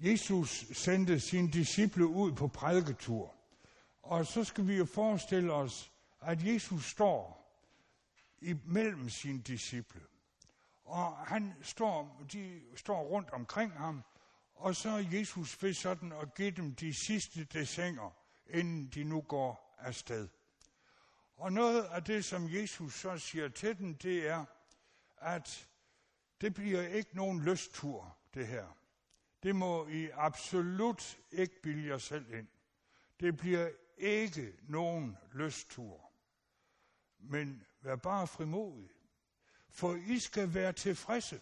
Jesus sendte sine disciple ud på prædiketur. Og så skal vi jo forestille os, at Jesus står imellem sine disciple. Og han står, de står rundt omkring ham, og så er Jesus ved sådan at give dem de sidste desinger, inden de nu går afsted. Og noget af det, som Jesus så siger til dem, det er, at det bliver ikke nogen lysttur, det her. Det må I absolut ikke bilde jer selv ind. Det bliver ikke nogen lysttur. Men vær bare frimodig. For I skal være tilfredse,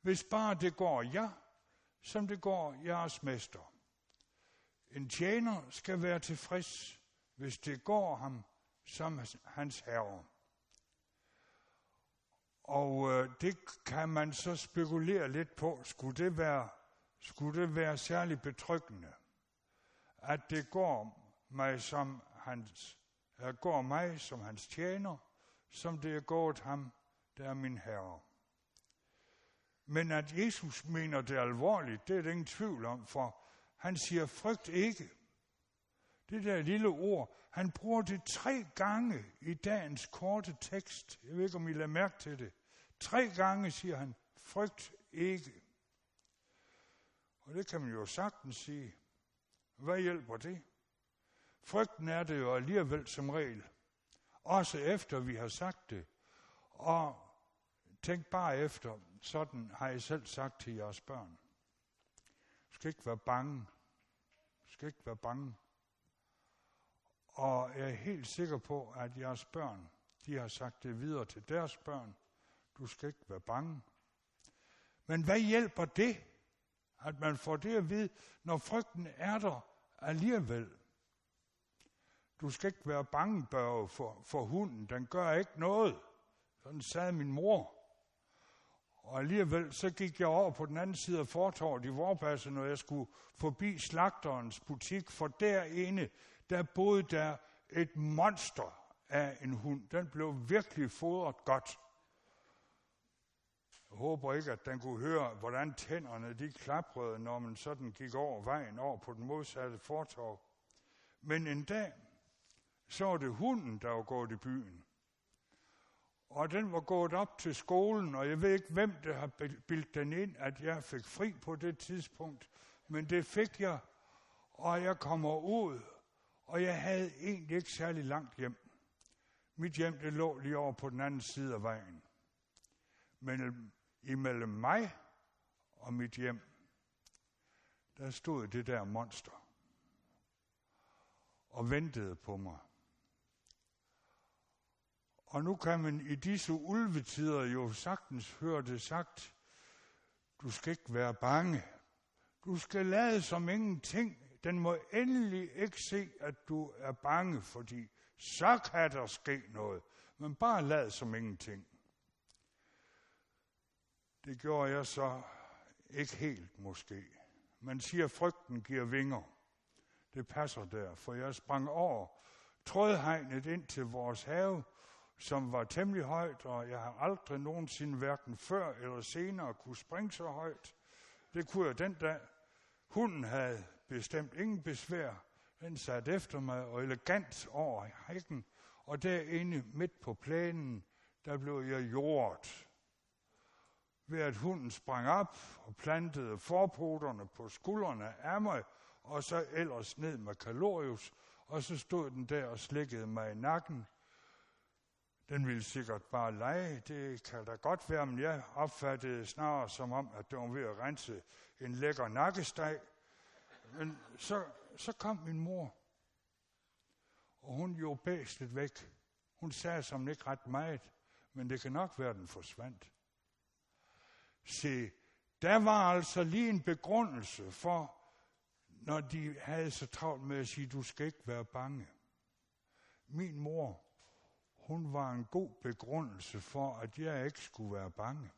hvis bare det går jer, som det går jeres mester. En tjener skal være tilfreds, hvis det går ham som hans herre. Og øh, det kan man så spekulere lidt på. Skulle det være, skulle det være særligt betryggende, at det går mig som hans, at går mig som hans tjener, som det er gået ham, der er min herre. Men at Jesus mener det alvorligt, det er der ingen tvivl om, for han siger, frygt ikke. Det der lille ord, han bruger det tre gange i dagens korte tekst. Jeg ved ikke, om I lader mærke til det. Tre gange siger han, frygt ikke. Og det kan man jo sagtens sige. Hvad hjælper det? Frygten er det jo alligevel som regel. Også efter vi har sagt det. Og tænk bare efter, sådan har jeg selv sagt til jeres børn. Du skal ikke være bange. Du skal ikke være bange. Og jeg er helt sikker på, at jeres børn, de har sagt det videre til deres børn. Du skal ikke være bange. Men hvad hjælper det, at man får det at vide, når frygten er der alligevel? Du skal ikke være bange, Børge, for, for hunden. Den gør ikke noget. Sådan sagde min mor. Og alligevel så gik jeg over på den anden side af fortorvet i Vorbasse, når jeg skulle forbi slagterens butik, for derinde, der boede der et monster af en hund. Den blev virkelig fodret godt. Jeg håber ikke, at den kunne høre, hvordan tænderne de klaprede, når man sådan gik over vejen over på den modsatte fortorv. Men en dag, så var det hunden, der var gået i byen. Og den var gået op til skolen, og jeg ved ikke, hvem der har bildt den ind, at jeg fik fri på det tidspunkt. Men det fik jeg, og jeg kommer ud, og jeg havde egentlig ikke særlig langt hjem. Mit hjem, det lå lige over på den anden side af vejen. Men imellem mig og mit hjem, der stod det der monster og ventede på mig. Og nu kan man i disse ulvetider jo sagtens høre det sagt, du skal ikke være bange. Du skal lade som ingenting. Den må endelig ikke se, at du er bange, fordi så kan der ske noget. Men bare lad som ingenting. Det gjorde jeg så ikke helt måske. Man siger, at frygten giver vinger. Det passer der, for jeg sprang over trådhegnet ind til vores have, som var temmelig højt, og jeg har aldrig nogensinde hverken før eller senere kunne springe så højt. Det kunne jeg den dag. Hunden havde bestemt ingen besvær. Den satte efter mig og elegant over hækken, og derinde midt på plænen, der blev jeg jordet. Ved at hunden sprang op og plantede forpoterne på skuldrene af mig, og så ellers ned med kalorius, og så stod den der og slikkede mig i nakken, den ville sikkert bare lege, det kan da godt være, men jeg opfattede snarere som om, at det var ved at rense en lækker nakkesteg. Men så, så kom min mor, og hun jo bæstet væk. Hun sagde som ikke ret meget, men det kan nok være, at den forsvandt. Se, der var altså lige en begrundelse for, når de havde så travlt med at sige, du skal ikke være bange. Min mor, hun var en god begrundelse for, at jeg ikke skulle være bange.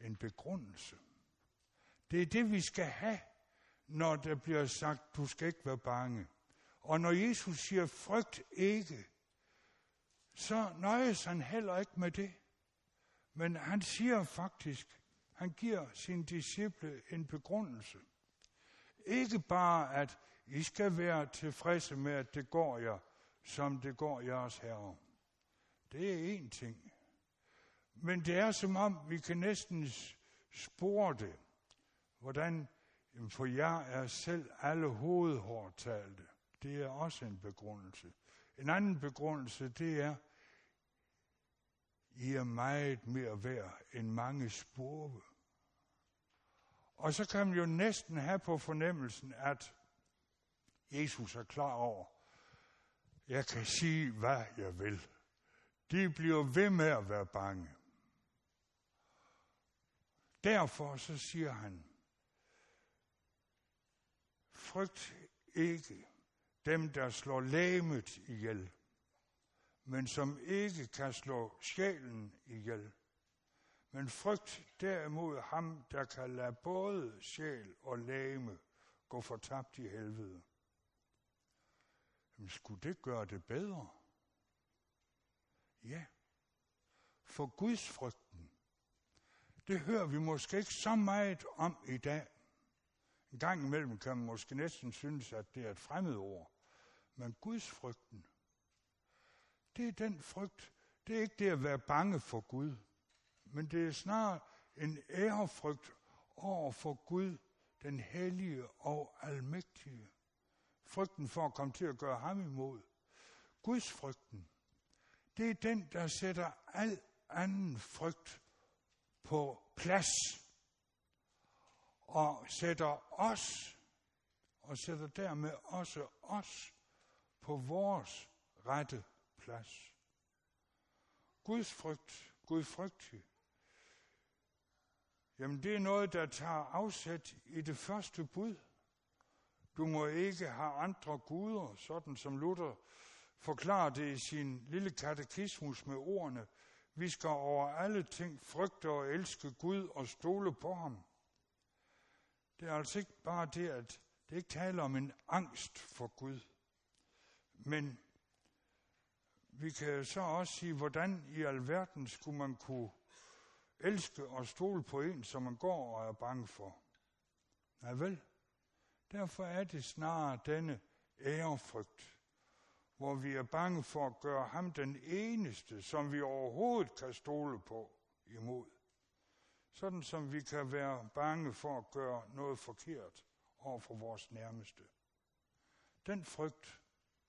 En begrundelse. Det er det, vi skal have, når der bliver sagt, du skal ikke være bange. Og når Jesus siger, frygt ikke, så nøjes han heller ikke med det. Men han siger faktisk, Han giver sin disciple en begrundelse. Ikke bare, at I skal være tilfredse med, at det går jer, som det går jeres herre. Det er én ting. Men det er som om, vi kan næsten spore det. Hvordan for jer er selv alle hovedhårdtalte. Det er også en begrundelse. En anden begrundelse, det er, i er meget mere værd end mange spurve. Og så kan man jo næsten have på fornemmelsen, at Jesus er klar over, jeg kan sige, hvad jeg vil. De bliver ved med at være bange. Derfor så siger han, frygt ikke dem, der slår lægemet ihjel, men som ikke kan slå sjælen ihjel. Men frygt derimod ham, der kan lade både sjæl og lægeme gå fortabt i helvede. Men skulle det gøre det bedre? Ja, for Guds frygten, det hører vi måske ikke så meget om i dag. En gang imellem kan man måske næsten synes, at det er et fremmed ord. Men Guds frygten, det er den frygt. Det er ikke det at være bange for Gud, men det er snarere en ærefrygt over for Gud, den hellige og almægtige. Frygten for at komme til at gøre ham imod. Guds frygten, det er den, der sætter al anden frygt på plads og sætter os, og sætter dermed også os på vores rette plads. Guds frygt, Gud frygtig, jamen det er noget, der tager afsæt i det første bud. Du må ikke have andre guder, sådan som Luther forklarer det i sin lille katekismus med ordene, vi skal over alle ting frygte og elske Gud og stole på ham. Det er altså ikke bare det, at det ikke taler om en angst for Gud. Men vi kan så også sige, hvordan i alverden skulle man kunne elske og stole på en, som man går og er bange for. Nej vel, derfor er det snarere denne ærefrygt, hvor vi er bange for at gøre ham den eneste, som vi overhovedet kan stole på imod. Sådan som vi kan være bange for at gøre noget forkert over for vores nærmeste. Den frygt,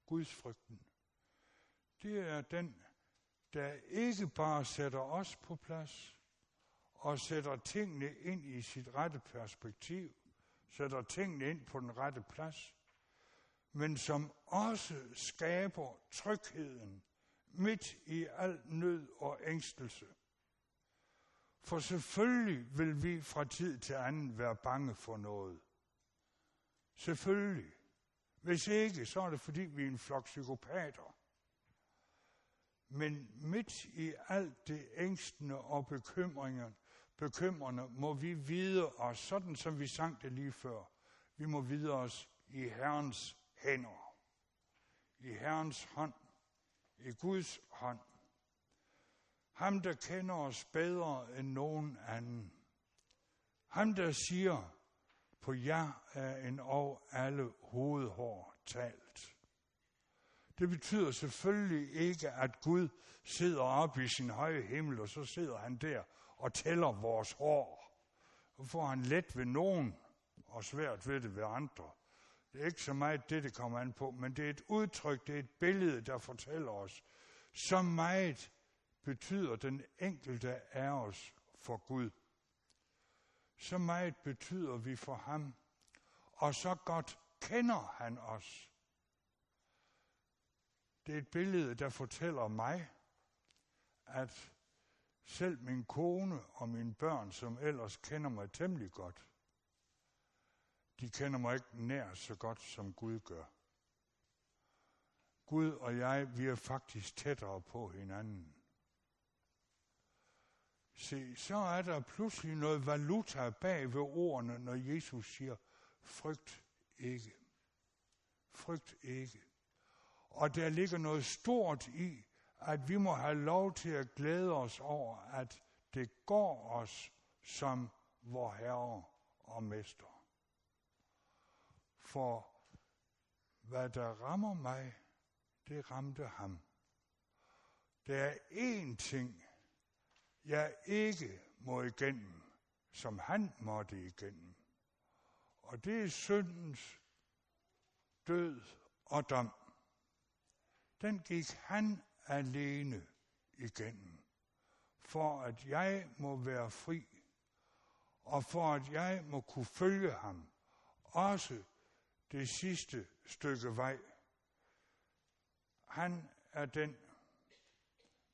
Guds frygten, det er den, der ikke bare sætter os på plads og sætter tingene ind i sit rette perspektiv, sætter tingene ind på den rette plads, men som også skaber trygheden midt i al nød og ængstelse. For selvfølgelig vil vi fra tid til anden være bange for noget. Selvfølgelig. Hvis ikke, så er det fordi, vi er en flok psykopater. Men midt i alt det ængstende og bekymringer, bekymrende, må vi vide os, sådan som vi sang det lige før, vi må vide os i Herrens hænder. I Herrens hånd. I Guds hånd. Ham, der kender os bedre end nogen anden. Ham, der siger, på jer er en og alle hovedhår tal. Det betyder selvfølgelig ikke, at Gud sidder oppe i sin høje himmel, og så sidder han der og tæller vores hår. Og får han let ved nogen, og svært ved det ved andre. Det er ikke så meget det, det kommer an på, men det er et udtryk, det er et billede, der fortæller os, så meget betyder den enkelte af os for Gud. Så meget betyder vi for ham, og så godt kender han os. Det er et billede, der fortæller mig, at selv min kone og mine børn, som ellers kender mig temmelig godt, de kender mig ikke nær så godt, som Gud gør. Gud og jeg, vi er faktisk tættere på hinanden. Se, så er der pludselig noget valuta bag ved ordene, når Jesus siger, frygt ikke. Frygt ikke. Og der ligger noget stort i, at vi må have lov til at glæde os over, at det går os, som vor Herre og Mester. For hvad der rammer mig, det ramte ham. Der er én ting, jeg ikke må igennem, som han måtte igennem. Og det er syndens død og dom. Den gik han alene igennem, for at jeg må være fri, og for at jeg må kunne følge ham, også det sidste stykke vej. Han er den,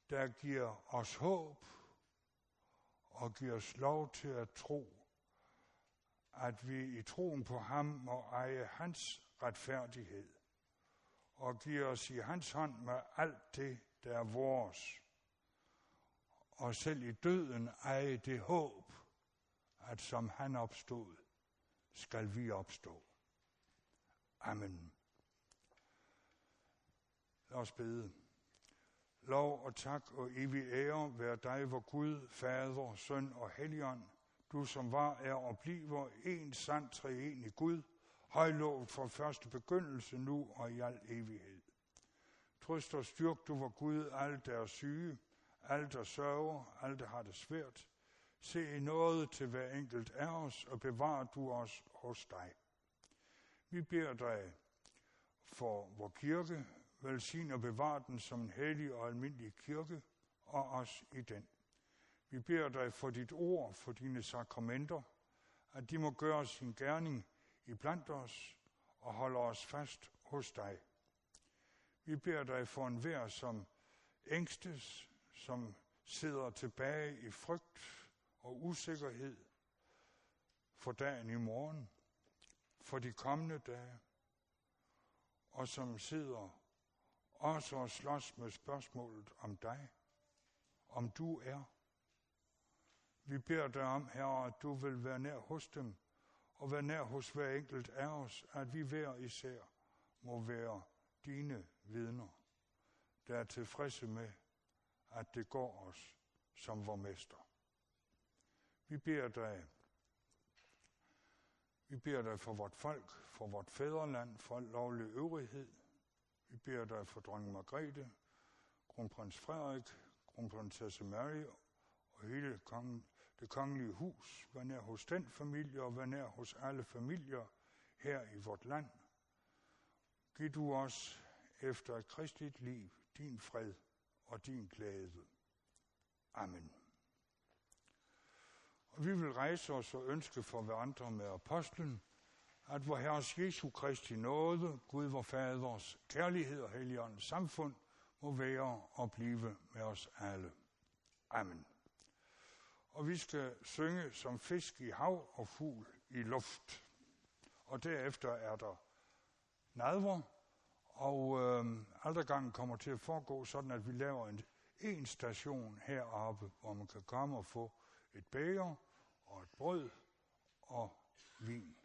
der giver os håb og giver os lov til at tro, at vi i troen på ham må eje hans retfærdighed og giver os i hans hånd med alt det, der er vores. Og selv i døden eje det håb, at som han opstod, skal vi opstå. Amen. Lad os bede. Lov og tak og evig ære være dig, vor Gud, Fader, Søn og Helligånd, du som var, er og bliver en sand treenig Gud, højlovet fra første begyndelse nu og i al evighed. Trøst og styrk du vor Gud, alle der er syge, alle der sørger, alle der har det svært. Se i noget til hver enkelt af os, og bevar du os hos dig. Vi beder dig for vor kirke, velsign og bevar den som en hellig og almindelig kirke, og os i den. Vi beder dig for dit ord, for dine sakramenter, at de må gøre sin gerning i blandt os og holder os fast hos dig. Vi beder dig for en vær, som ængstes, som sidder tilbage i frygt og usikkerhed for dagen i morgen, for de kommende dage, og som sidder også og slås med spørgsmålet om dig, om du er. Vi beder dig om, Herre, at du vil være nær hos dem, og være nær hos hver enkelt af os, at vi hver især må være dine vidner, der er tilfredse med, at det går os som vor mester. Vi beder dig, vi beder dig for vort folk, for vort fædreland, for lovlig øvrighed. Vi beder dig for dronning Margrethe, kronprins Frederik, kronprinsesse Mary og hele kongen, det kongelige hus, vær nær hos den familie og vær nær hos alle familier her i vort land. Giv du os efter et kristligt liv din fred og din glæde. Amen. Og vi vil rejse os og ønske for hverandre med apostlen, at vor Herres Jesu Kristi nåde, Gud vor Faders kærlighed og helligåndens samfund må være og blive med os alle. Amen og vi skal synge som fisk i hav og fugl i luft. Og derefter er der nadver, og øh, aldergangen kommer til at foregå sådan, at vi laver en, en station heroppe, hvor man kan komme og få et bæger og et brød og vin.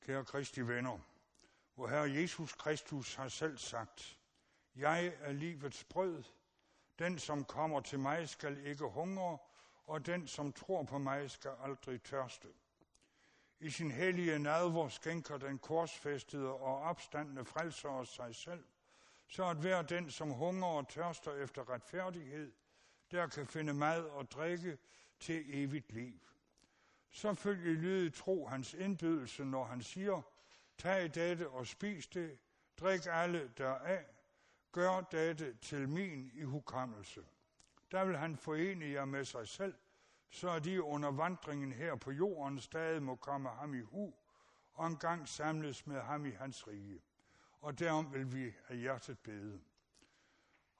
Kære Kristi venner, hvor Herre Jesus Kristus har selv sagt, Jeg er livets brød. Den, som kommer til mig, skal ikke hungre, og den, som tror på mig, skal aldrig tørste. I sin hellige nadver skænker den korsfæstede og opstandende frelser os sig selv, så at hver den, som hunger og tørster efter retfærdighed, der kan finde mad og drikke til evigt liv. Så følger lyde tro hans indbydelse, når han siger, tag dette og spis det, drik alle deraf, gør dette til min i hukommelse. Der vil han forene jer med sig selv, så de under vandringen her på jorden stadig må komme ham i hu, og engang samles med ham i hans rige. Og derom vil vi af hjertet bede.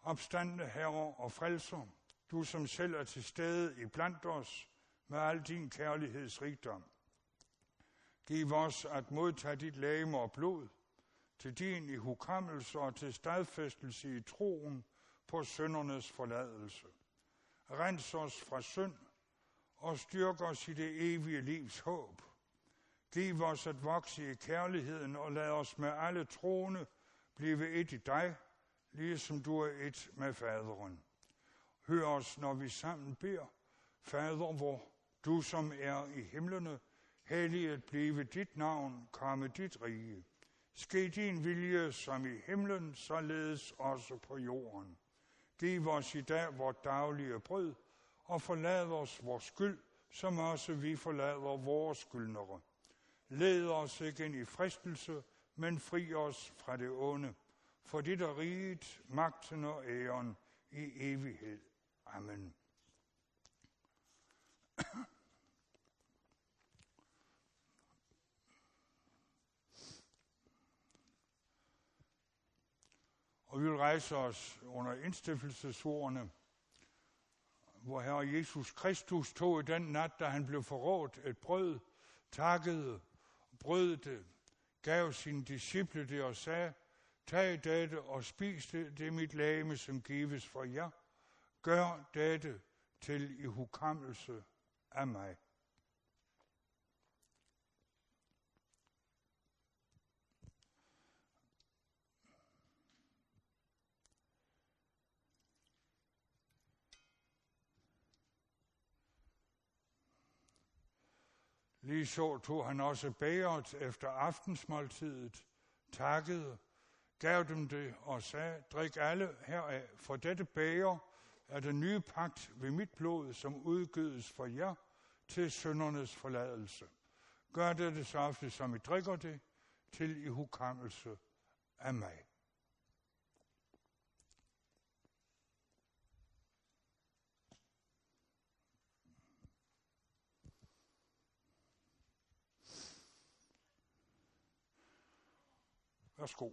Opstandende herre og frelser, du som selv er til stede i blandt os med al din kærlighedsrigdom. Giv os at modtage dit læme og blod, til din i hukommelse og til stadfæstelse i troen på søndernes forladelse. Rens os fra synd og styrk os i det evige livs håb. Giv os at vokse i kærligheden og lad os med alle troende blive et i dig, ligesom du er et med faderen. Hør os, når vi sammen beder, Fader hvor du som er i himlene, helliget blive dit navn, komme dit rige. Ske din vilje som i himlen, således også på jorden. Giv os i dag vores daglige brød, og forlad os vores skyld, som også vi forlader vores skyldnere. Led os ikke ind i fristelse, men fri os fra det onde. For dit er riget, magten og æren i evighed. Amen. Og vi vil rejse os under indstiftelsesordene, hvor Herre Jesus Kristus tog i den nat, da han blev forrådt et brød, takkede, brød det, gav sine disciple det og sagde, tag dette og spis det, det er mit lame, som gives for jer. Gør dette til i hukommelse af mig. Lige så tog han også bæret efter aftensmåltidet, takkede, gav dem det og sagde, drik alle heraf, for dette bæger er den nye pagt ved mit blod, som udgives for jer til søndernes forladelse. Gør det så ofte, som I drikker det, til i hukommelse af mig. Værsgo.